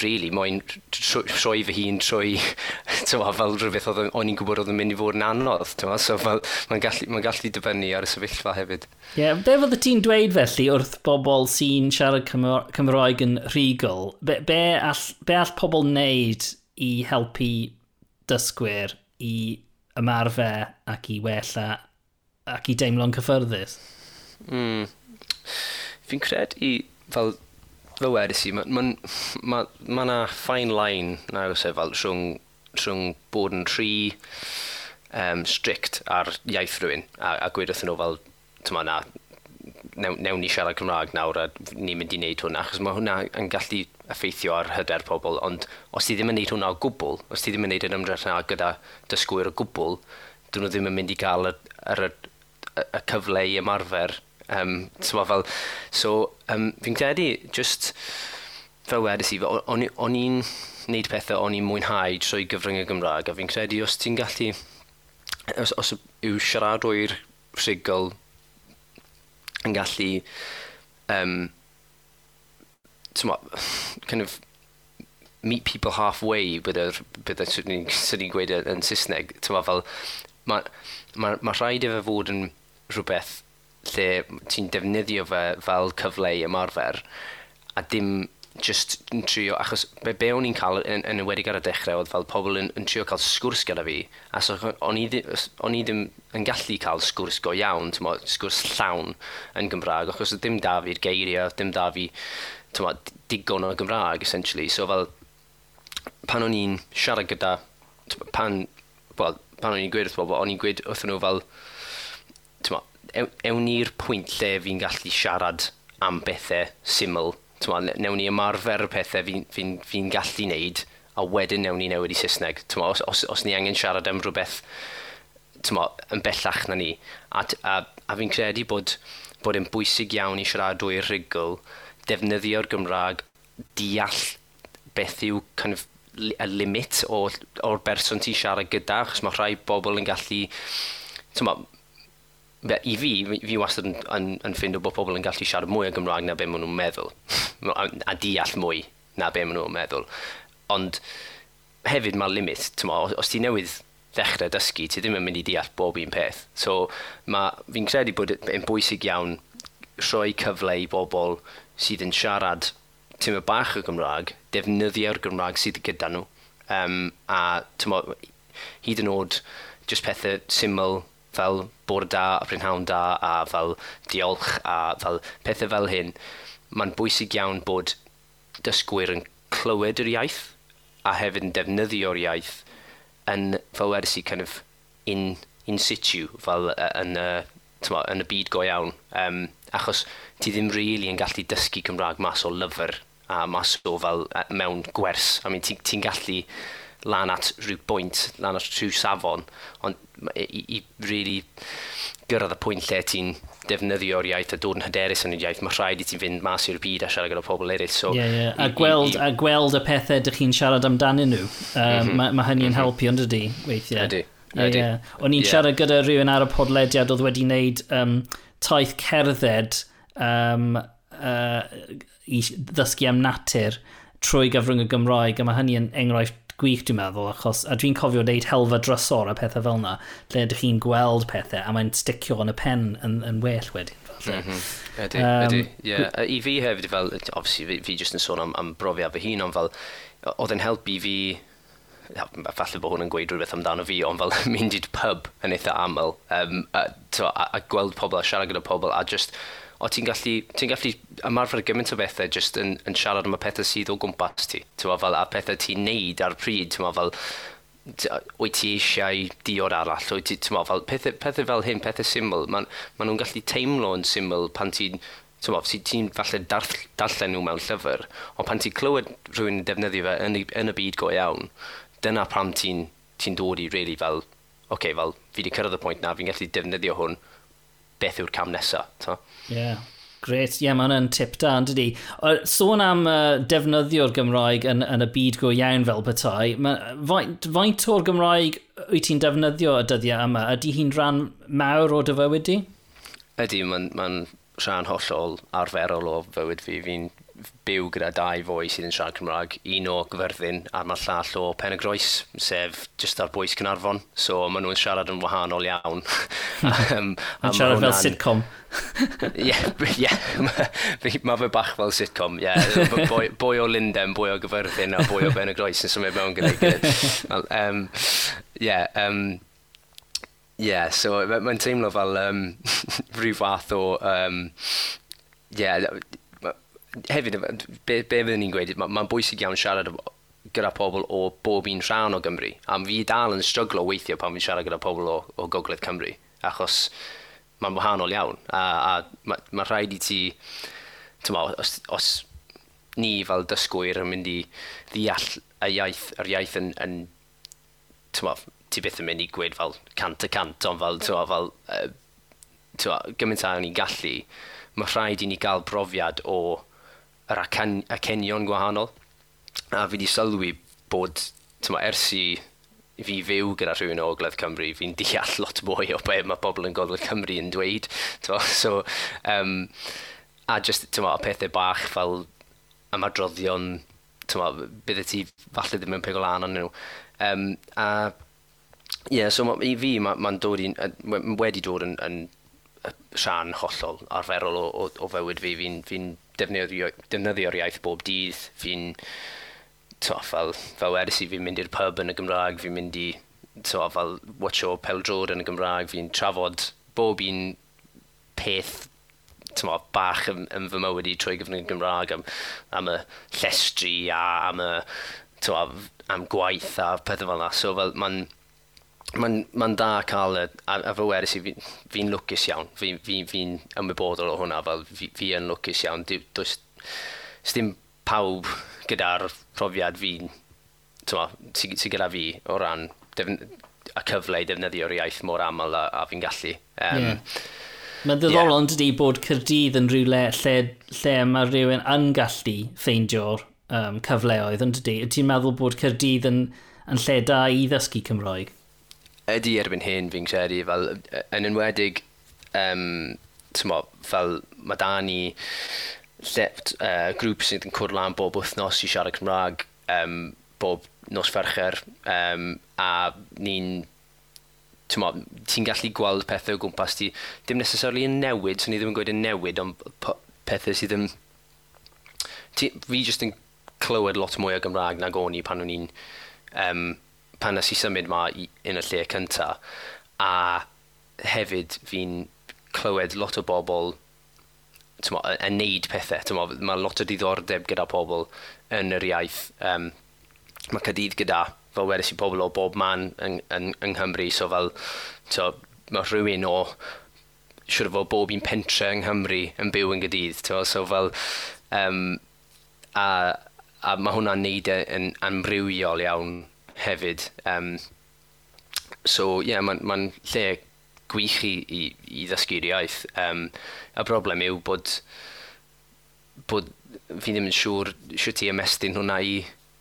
really, moyn troi fy hun trwy, *laughs* tyma, fel rhywbeth oedd o'n i'n gwybod oedd yn mynd i fod yn anodd, tyma, so mae'n gallu, ma gallu dibynnu ar y sefyllfa hefyd. Ie, yeah, be fydde ti'n dweud felly wrth bobl sy'n siarad Cymraeg yn rhugl? Be, be, all, be all pobl wneud i helpu dysgwyr i ymarfer ac i wella ac i deimlo'n cyffyrddus? Mm. Fi'n credu fel fe wedys i, mae ma, ma, ma na fine line nag sef fel rhwng, rhwng bod yn rhy um, strict ar iaith rhywun a, a gweud wrthyn nhw fel tyma na, newn, newn ni siarad Cymraeg nawr a ni'n mynd i wneud hwnna, achos mae hwnna yn gallu effeithio ar hyder pobl, ond os ti ddim yn wneud hwnna o gwbl, os ti ddim yn wneud yr ymdrech yna gyda dysgwyr o gwbl, dyn nhw ddim yn mynd i gael y, y, y, y cyfle i ymarfer. Um, so, fel, so, um, fi'n credu, just fel wedys i, o'n i'n wneud pethau o'n i'n mwynhau trwy gyfrwng y Gymraeg, a fi'n credu os ti'n gallu, os, os yw siaradwyr rhigol yn gallu um, tyma, kind of meet people halfway bydd bydd ni'n gweud yn Saesneg tyma, fel mae ma, ma rhaid efo fod yn rhywbeth lle ti'n defnyddio fe fel cyfle i ymarfer a dim just yn trio, achos be, be o'n i'n cael yn, yn ywedig ar y dechrau oedd fel pobl yn, yn trio cael sgwrs gyda fi, a so o'n i, o'n i ddim yn gallu cael sgwrs go iawn, tyma, sgwrs llawn yn Gymraeg, achos dim da fi'r geiriau, dim da fi tyma, digon o Gymraeg, essentially, so fel pan o'n i'n siarad gyda, pan, well, pan o'n i'n gweud wrth bobl, o'n i'n gweud wrth nhw fel, tyma, ew, ewn ni'r pwynt lle fi'n gallu siarad am bethau syml newn ni ymarfer y pethau fi'n fi, fi, gallu wneud, a wedyn newn ni newid i Saesneg. Twa, os, os, os ni angen siarad am rhywbeth twa, yn bellach na ni, a, a, a fi'n credu bod, bod yn bwysig iawn i siaradwyr rigol defnyddio'r Gymraeg, deall beth yw kind of, y limit o'r, o'r berson ti siarad gyda, achos mae rhai bobl yn gallu... Be, I fi, fi wastad yn, yn, yn ffindo bod pobl yn gallu siarad mwy o Gymraeg na be maen nhw'n meddwl, a, a deall mwy na be maen nhw'n meddwl. Ond hefyd mae limit, tyma, os ti newydd ddechrau dysgu, ti ddim yn mynd i deall bob un peth. So fi'n credu bod e-, yn bwysig iawn rhoi cyfle i bobl sydd yn siarad tyma bach o Gymraeg, defnyddio'r Gymraeg sydd gyda nhw. Um, a tyma, hyd yn oed just pethau syml fel bwr da a prynhawn da a fel diolch a fel pethau fel hyn, mae'n bwysig iawn bod dysgwyr yn clywed yr iaith a hefyd yn defnyddio'r iaith yn fel wersi kind of in, in situ fel uh, yn, uh, tyma, yn y byd go iawn. Um, achos ti ddim really yn gallu dysgu Cymraeg mas o lyfr a mas o fel mewn gwers. I mean, ti'n ti gallu lan at rhyw bwynt, lan at rhyw safon, ond i, i really gyrraedd y pwynt lle ti'n defnyddio'r iaith a dod yn hyderus yn y iaith, mae rhaid i ti'n fynd mas i'r byd a siarad gyda pobl eraill. So, yeah, yeah. A, i, gweld, i, i... a gweld y pethau ydych chi'n siarad amdanyn nhw, um, mm -hmm. mae ma hynny'n mm -hmm. helpu ond ydy weithiau. Ydy. Yeah, yeah. O'n i'n yeah. siarad gyda rhywun ar y podlediad oedd wedi wneud um, taith cerdded um, uh, i ddysgu am natur trwy gyfrwng y Gymraeg, a mae hynny yn enghraifft gwych dwi'n meddwl, achos, a dwi'n cofio wneud helfa drysor a pethau fel yna, lle ydych chi'n gweld pethau a mae'n sticio yn y pen yn, yn well wedyn. Mm -hmm. Ydy, um, ydy, yeah. I fi hefyd fel, obviously fi, fi jyst yn sôn am, am brofiad fy hun, ond fel, oedd yn helpu fi falle bod hwn yn gweud rhywbeth amdano fi, ond fel *laughs* mynd i'r pub yn eitha aml, um, a, a, a, gweld pobl, a siarad gyda pobl, a just o ti'n gallu, ti gallu ymarfer gymaint o bethau just yn, yn siarad am y pethau sydd o gwmpas ti. Tewa, fel, a pethau ti'n neud ar pryd, tewa, fel, wyt ti eisiau diod arall, wyt ti, ti'n fel, pethau, pethau fel hyn, pethau syml, maen ma nhw'n gallu teimlo yn syml pan ti'n ti'n ti, ti falle darll, darllen nhw mewn llyfr, ond pan ti'n clywed rhywun yn defnyddio fe yn, yn y byd go iawn, dyna pam ti'n ti dod i really fel, oce, okay, fel, fi wedi cyrraedd y pwynt na, fi'n gallu defnyddio hwn, beth yw'r cam nesaf, ta? Yeah. Gret, ie, yeah, mae hwnna'n tip da, yn dydi. Sôn am uh, defnyddio'r Gymraeg yn, yn y byd go iawn fel petai, faint, faint o'r Gymraeg wyt ti'n defnyddio y dyddiau yma? Ydy hi'n rhan mawr o dy fywyd di? Ydy, mae'n ma rhan hollol arferol o fywyd fi. Fi'n byw gyda dau fwy sydd yn siarad Cymraeg, un o Gyfyrddin a mae'r llall o Pen y Groes, sef jyst ar bwys Cynarfon. So maen nhw'n siarad yn wahanol iawn. *laughs* um, a siarad fel sitcom. *laughs* Ie, ie. Mae fe bach fel sitcom, ie. Yeah. Boi, boi o Linden, boi o Gyfyrddin a boi o Ben y Groes yn symud mewn gyda'i gilydd. Um, yeah, um, yeah, so mae'n teimlo fel um, *laughs* rhyw fath o um, yeah, hefyd, be, be fydden ni'n gweud, mae'n ma bwysig iawn siarad gyda pobl o bob un rhan o Gymru. A fi dal yn stryglo weithio pan fi'n siarad gyda pobl o, o Gogledd Cymru. Achos mae'n wahanol iawn. A, a mae ma rhaid i ti, tyma, os, os ni fel dysgwyr yn mynd i ddeall y iaith, yr iaith yn, yn tyma, ti byth yn mynd i gweud fel cant y cant, ond fel, tyma, fel, uh, tyma, gymaint a ni'n gallu, mae rhaid i ni gael brofiad o yr acenion gwahanol. A fi wedi sylwi bod, tyma, ers i fi fyw gyda rhywun o Ogledd Cymru, fi'n deall lot mwy o be mae bobl yn Gogledd Cymru yn dweud. Tyma, *laughs* so, um, a just, tyma, pethau bach fel ymadroddion, tyma, bydde ti falle ddim yn pegol an nhw. Um, a, ie, yeah, so ma, i fi, mae'n ma dod i, wedi dod yn, yn rhan hollol arferol o, o, o fywyd fi. Fi'n fi defnyddio'r iaith bob dydd. Fi'n, to, fel, fel wedys i, fi'n mynd i'r pub yn y Gymraeg, fi'n mynd i, to, fel, watcho peldrod yn y Gymraeg, fi'n trafod bob un peth tymo, bach yn, yn fy mywyd i trwy gyfnod Gymraeg am, am y llestri a am y tymo, am gwaith a pethau fel yna. So fel mae'n mae'n ma da cael y, a, a fy werus i fi'n fi, lwcus iawn. Fi'n fi, fi, ymwybodol o hwnna fel fi, fi yn lwcus iawn. Does dim pawb gyda'r profiad fi'n sy'n sy gyda fi o ran defn, y cyfle i defnyddio'r iaith mor aml a, a fi'n gallu. Um, yeah. Mae'n ddiddorol yeah. yn dydi bod Cyrdydd yn rhywle lle, lle mae rhywun yn gallu ffeindio'r um, cyfleoedd yn ydy. Ti'n meddwl bod Cyrdydd yn, yn lle da i ddysgu Cymroeg? ydy erbyn hyn fi'n credu, fel, yn enwedig, um, tymo, fel mae da ni lle, uh, grŵp sydd yn cwrdd lan bob wythnos i siarad Cymraeg um, bob nos fercher, um, a ni'n ti'n gallu gweld pethau o gwmpas ti, dim necessarily yn newid, so ni ddim yn gweud yn newid, ond pethau sydd yn... Ti, fi jyst yn clywed lot mwy o Gymraeg nag o'n i pan o'n i'n um, pan nes i symud ma i, yn y lle cynta a hefyd fi'n clywed lot o bobl yn neud pethau. Mae lot o diddordeb gyda pobl yn yr iaith. Um, mae cydydd gyda, fel wedys i pobl o bob man yng, yng, yng Nghymru, so fel tymo, mae rhywun o siwr o bob un pentre yng Nghymru yn byw yn gydydd. to, so fel, um, a, a mae hwnna'n neud e yn amrywiol iawn hefyd. Um, so, ie, yeah, mae'n ma lle gwych i, i, i ddysgu'r iaith. Um, a broblem yw bod, bod fi ddim yn siŵr sio ti ymestyn hwnna i,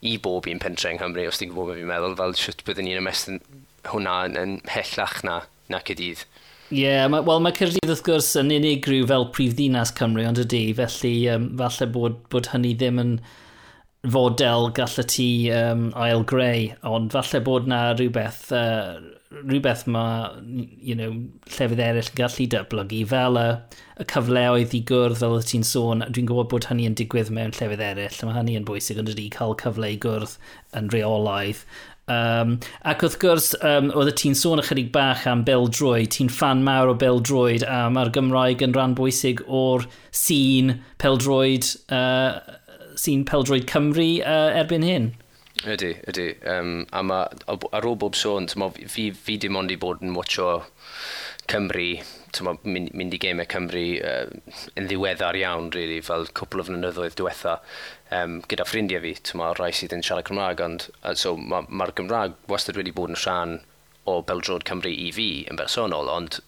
i bob un pentre yng Nghymru, os ti'n gwybod beth fi'n meddwl, fel sio byddwn ni'n ymestyn hwnna yn, yn hellach na, na cydydd. Ie, yeah, ma, wel mae Cyrdydd wrth gwrs yn unigryw fel prifddinas Cymru, ond ydy, felly um, falle bod, bod hynny ddim yn fodel gallu ti um, ail greu, ond falle bod na rhywbeth, uh, rhywbeth mae you know, llefydd eraill yn gallu dyblygu fel y, y cyfleoedd i gwrdd fel y ti'n sôn, dwi'n gwybod bod hynny yn digwydd mewn llefydd eraill, mae hynny yn bwysig, ond ydy cael cyfle i gwrdd yn reolaidd. Um, ac wrth gwrs, um, oedd y ti'n sôn ychydig bach am Bel Droid, ti'n fan mawr o Bel Droid, a mae'r Gymraeg yn rhan bwysig o'r sîn Peldroid, uh, sy'n peldroed Cymru uh, erbyn hyn. Ydy, ydy. Um, a ma, ar ôl bob sôn, tyma, fi, fi dim ond i bod yn watcho Cymru, ma, mynd, mynd i gemau Cymru uh, yn ddiweddar iawn, really, fel cwpl o flynyddoedd diwetha, um, gyda ffrindiau fi, ma, rai sydd yn siarad Cymraeg, ond uh, so, mae'r ma, Gymraeg wastad wedi bod yn rhan o Beldrod Cymru i fi yn bersonol, ond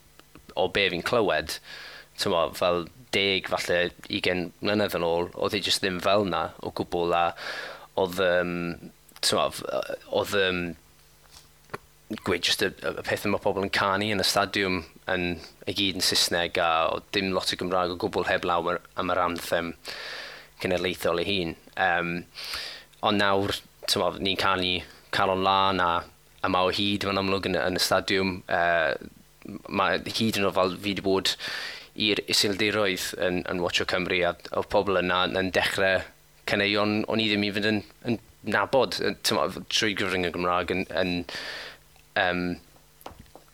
o be fi'n clywed, ma, fel deg falle 20 mlynedd yn ôl, oedd e jyst ddim fel na o gwbl a oedd, um, oedd um, gweud jyst y, y peth mae pobl yn canu yn y stadiwm yn y gyd yn Saesneg a oedd dim lot o Gymraeg o gwbl heb lawer am yr anthem cenedlaethol ei hun. Um, ond nawr, ni'n canu calon lan a a mae o hyd mae'n amlwg yn, yn y stadiwm. Uh, mae hyd yn o fel fi wedi bod i'r isildiroedd yn, yn Watcho Cymru a o pobl yna yn dechrau caneuon o'n i ddim i fynd yn, yn nabod tyma, trwy gyfrwng y Gymraeg yn, yn um,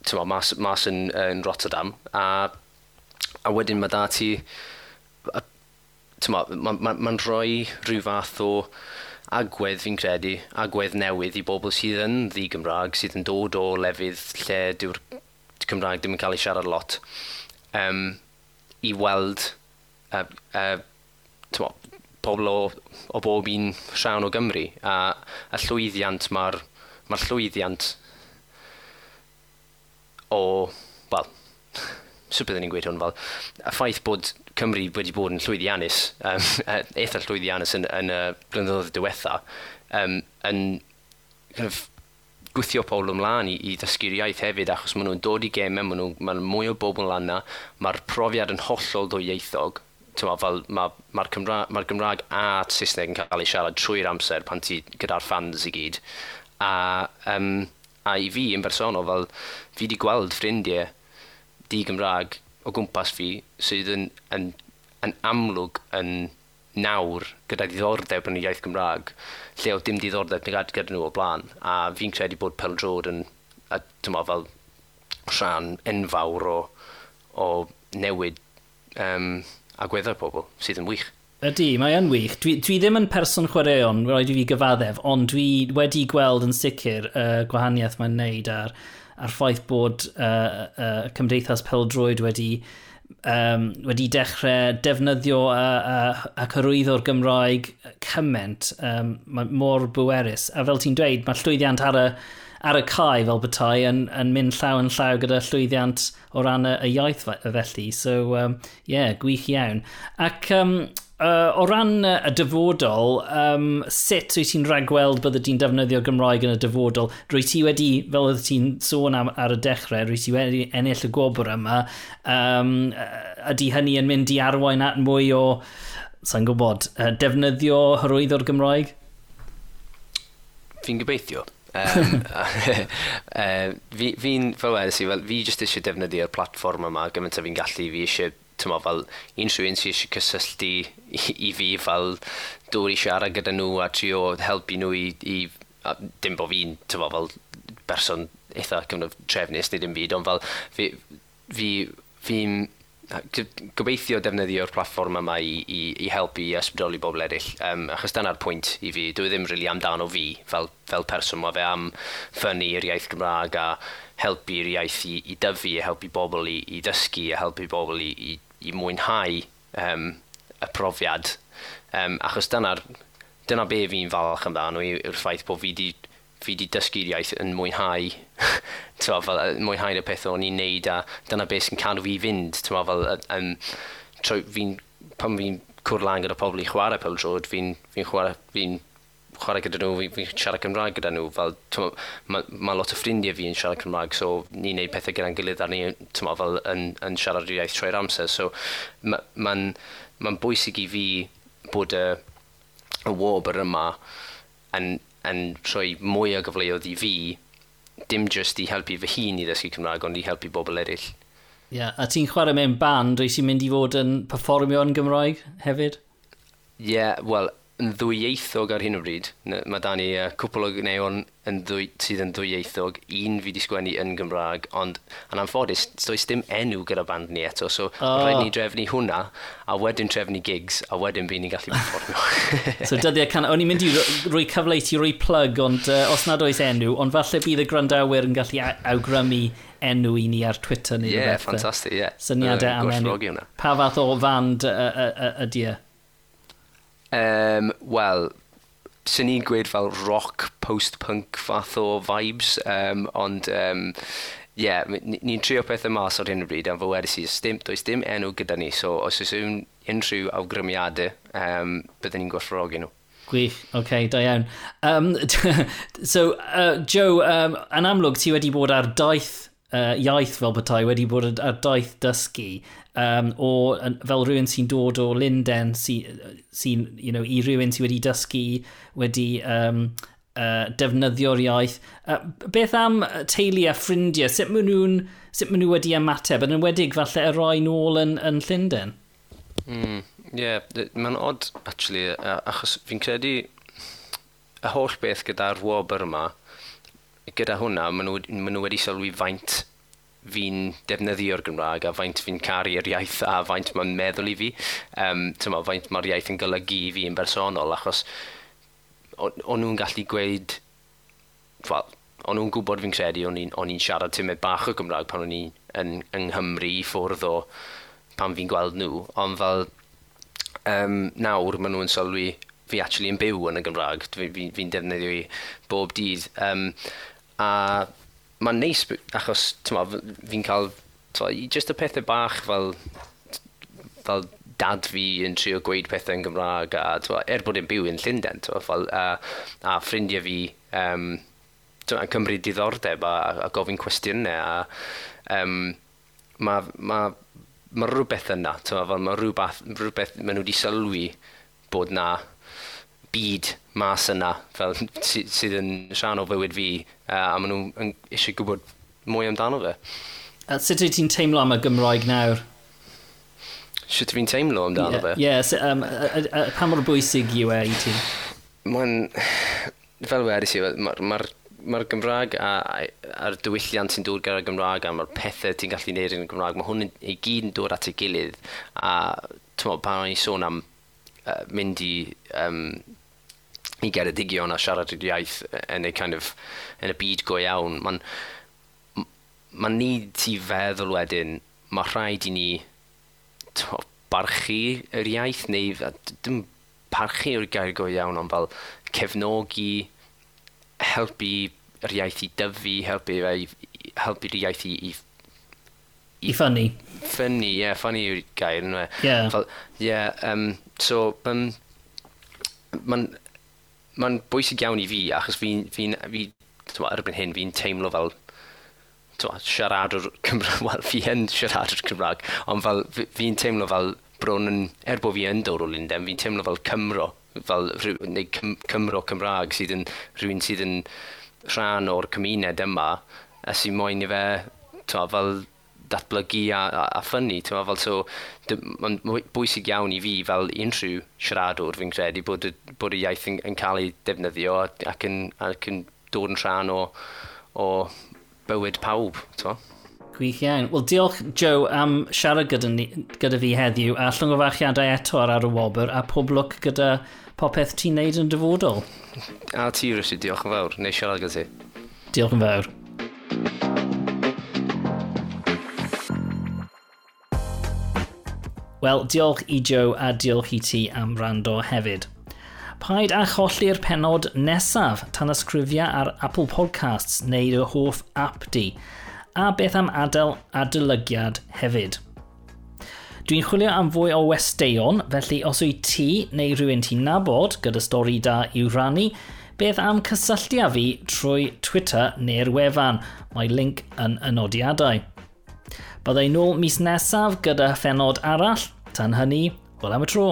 tyma, mas, mas yn, yn Rotterdam a, a wedyn mae da ti mae'n ma, ma, ma rhoi rhyw fath o agwedd fi'n credu, agwedd newydd i bobl sydd yn ddi Gymraeg, sydd yn dod o lefydd lle dyw'r Cymraeg ddim yn cael ei siarad lot. Um, i weld uh, uh, mo, pobl o, o bob un rhan o Gymru a, a llwyddiant mae'r ma llwyddiant o, wel, *laughs* swy byddwn ni'n gweud hwn fel, y ffaith bod Cymru wedi bod yn llwyddiannus, um, *laughs* eitha llwyddiannus yn, yn y blynyddoedd diwetha, um, yn kind of, gwythio pobl ymlaen i, i ddysgu'r iaith hefyd achos maen nhw'n dod i gemau, maen nhw'n ma mwy o bobl lan na, mae'r profiad yn hollol ddwyieithog. Tyma, fel mae'r ma Cymraeg, ma Gymraeg a Saesneg yn cael ei siarad trwy'r amser pan ti gyda'r fans i gyd. A, um, a i fi yn bersonol, fel fi wedi gweld ffrindiau di Gymraeg o gwmpas fi sydd yn, yn, yn amlwg yn nawr gyda diddordeb yn y iaith Gymraeg lle oedd dim diddordeb ni gad gyda nhw o blaen a fi'n credu bod Pel Drod yn a, tyma, fel rhan enfawr o, o newid um, agweddau pobl sydd yn wych. Ydy, mae yn wych. Dwi, dwi ddim yn person chwaraeon, roed i fi gyfaddef, ond dwi wedi gweld yn sicr y uh, gwahaniaeth mae'n neud ar, ar ffaith bod uh, uh, Cymdeithas Peldroed wedi uh, um, wedi dechrau defnyddio a, a, a cyrwyddo'r Gymraeg cyment um, mor bwerus. A fel ti'n dweud, mae llwyddiant ar y, ar y cae fel bethau yn, yn mynd llaw yn llaw gyda llwyddiant o ran y, y iaith felly. So, um, yeah, gwych iawn. Ac um, uh, o ran y dyfodol, um, sut wyt ti'n rhagweld byddai ti'n defnyddio Gymraeg yn y dyfodol? Rwy ti wedi, fel oedd ti'n sôn am, ar y dechrau, rwy ti wedi ennill y gwobr yma, um, ydy hynny yn mynd i arwain at mwy o, sa'n gwybod, uh, defnyddio hyrwydd o'r Gymraeg? Fi'n gobeithio. um, uh, *laughs* fi'n, fi fel wedi si, fi jyst eisiau defnyddio'r platfform yma gymaint o fi'n gallu, fi eisiau tyma, fel unrhyw un sydd eisiau cysylltu i, i fi fel dŵr i siarad gyda nhw a trio helpu nhw i, i a dim bod fi'n tyfo fel berson eitha cyfnod trefnus neu dim byd, ond fel fi, fi, fi'n gobeithio defnyddio'r platfform yma i, i, i helpu i ysbrydoli bobl eraill. Um, achos dyna'r pwynt i fi. Dwi ddim rili really amdano fi fel, fel person. Mae fe am ffynnu i'r iaith Gymraeg a helpu'r iaith i, i dyfu, a helpu bobl i, i dysgu, a helpu bobl i, i i mwynhau um, y profiad. Um, achos dyna'r dyna be fi'n falch amdano yw'r ffaith bod fi wedi fi wedi dysgu'r iaith yn mwynhau *laughs* tywa, fel, mwynhau y peth o'n i'n neud a dyna beth sy'n cadw fi fynd tywa, fel, um, trwy, fi pan fi'n cwrdd lan gyda pobl i chwarae pel drod fi'n fi chwarae fi'n chwarae gyda nhw, fi'n fi siarad Cymraeg gyda nhw, fel mae ma lot o ffrindiau fi yn siarad Cymraeg, so ni'n neud pethau gyda'n gilydd a ni tyma, fel yn, yn siarad iaith trwy'r amser, so mae'n ma n, ma bwysig i fi bod y, y wobr yma yn, yn rhoi mwy o gyfleoedd i fi, dim just i helpu fy hun i ddysgu Cymraeg, ond i helpu bobl eraill. Ie, yeah, a ti'n chwarae mewn band, rwy ti'n mynd i fod yn performio yn Gymraeg hefyd? Ie, yeah, wel, yn ddwyieithog ar hyn o bryd. Mae da ni uh, cwpl o gneon yn ddwy, sydd yn ddwyieithog. Un fi di sgwennu yn Gymraeg, ond yn anffodus, does dim enw gyda band ni eto. So, oh. rhaid ni drefnu hwnna, a wedyn trefnu gigs, a wedyn byd ni'n gallu performio. *laughs* so, dyddiau can... O'n i'n mynd i rwy cyfle i ti rwy plug, ond uh, os nad oes enw, ond falle bydd y grandawyr yn gallu awgrymu enw i ni ar Twitter neu yeah, rhywbeth. Ie, ffantastig, ie. Yeah. Syniadau uh, am enw. Pa fath o fand ydy uh, uh, uh, Um, Wel, sy'n ni'n gweud fel rock, post-punk fath o vibes, um, ond um, ie, yeah, ni'n trio pethau mas o'r hyn o bryd, a fo wedys i, dim, does dim enw gyda ni, so os oes yw'n unrhyw awgrymiadau, um, byddwn ni'n gwerthrogi nhw. Gwych, oce, okay, da iawn. Um, *laughs* so, uh, Joe, um, yn amlwg ti wedi bod ar daith uh, iaith fel bethau, wedi bod ar daith dysgu um, o, fel rhywun sy'n dod o Linden sy'n sy, you know, i rhywun sydd wedi dysgu wedi um, uh, defnyddio'r iaith. Uh, beth am teulu a ffrindiau? Sut maen nhw'n sut maen nhw wedi ymateb? Yn enwedig falle y roi nôl yn, yn Llundain? Mm, yeah, mae'n odd, actually, achos fi'n credu y holl beth gyda'r wobr yma, gyda hwnna, maen nhw, maen nhw wedi sylwi faint fi'n defnyddio'r Gymraeg a faint fi'n caru'r iaith a faint mae'n meddwl i fi. Um, tyma, faint mae'r iaith yn golygu i fi yn bersonol achos o'n nhw'n gallu gweud, wel, o'n nhw'n gwybod fi'n credu o'n i'n siarad tymed bach o Gymraeg pan o'n i yn, yng Nghymru i ffwrdd o pan fi'n gweld nhw, ond fel um, nawr maen nhw'n sylwi fi actually yn byw yn y Gymraeg, fi'n fi, fi, fi defnyddio i bob dydd. Um, a mae'n neis achos fi'n cael just y pethau bach fel, fel dad fi yn trio gweud pethau yn Gymraeg a twa, er bod yn byw yn Llundain twa, fel, a, a ffrindiau fi um, twa, yn cymryd diddordeb a, a gofyn cwestiynau a um, mae ma, ma rhywbeth yna, twa, fel mae rhywbeth, rhywbeth maen nhw wedi sylwi bod na byd mas yna fel, sy, sydd yn rhan o fywyd fi uh, a maen nhw eisiau gwybod mwy amdano fe. A sut wyt ti'n teimlo am y Gymraeg nawr? Sut fi'n teimlo amdano yeah, fe? Ie, yeah, so, um, pa mor bwysig yw e i ti? Mae'n, fel wedys i, mae'r ma mae'r Gymraeg a, a'r diwylliant sy'n dod gyda'r Gymraeg a mae'r pethau ti'n gallu gwneud yn y Gymraeg, mae hwn i gyd yn dod at ei gilydd a pan o'n i sôn am uh, mynd i um, i geredigion a siarad i'r iaith yn y kind of, yn y byd go iawn, mae'n ma ni ti feddwl wedyn, mae rhaid i ni to, barchu yr iaith, neu dim parchu o'r gair go iawn, ond fel cefnogi, helpu yr iaith i dyfu, helpu, helpu'r iaith i, i i ffynnu. Ffynnu, ie, yeah, ffynnu yw'r gair yn we. Ie. Yeah. yeah, um, so, um, mae'n ma bwysig iawn i fi, achos fi'n, fi, fi, fi erbyn hyn, fi'n teimlo fel siaradwr *laughs* Cymraeg, wel, fi yn siaradwr Cymraeg, ond fel, fi'n teimlo fel bron yn, er bod fi yn dod o Lundain, fi'n teimlo fel Cymro, fel neu Cym, Cymro Cymraeg sydd yn rhywun sydd yn rhan o'r cymuned yma a sy'n moyn i fe twa, fel datblygu a, a, a ffynnu. Fel, so, mae'n bwysig iawn i fi fel unrhyw siaradwr fi'n credu bod, bod y iaith yn, yn cael ei defnyddio ac yn, ac yn dod yn rhan o, o bywyd pawb. Twa. Gwych iawn. Wel, diolch Joe am siarad gyda, ni, gyda fi heddiw a llongofachiadau eto ar ar y wobr a pob lwc gyda popeth ti'n neud yn dyfodol. A ti, Rysi, diolch yn fawr. Neu siarad gyda ti. Diolch yn fawr. Wel, diolch i Joe a diolch i ti am rando hefyd. Paid a cholli'r penod nesaf tan ysgrifia ar Apple Podcasts neu dy hoff app di, a beth am adael adolygiad hefyd. Dwi'n chwilio am fwy o westeion, felly os wyt ti neu rhywun ti'n nabod gyda stori da i'w rannu, beth am cysylltu â fi trwy Twitter neu'r wefan. Mae link yn y nodiadau. Byddai nôl mis nesaf gyda phenod arall, tan hynny, wel am y tro.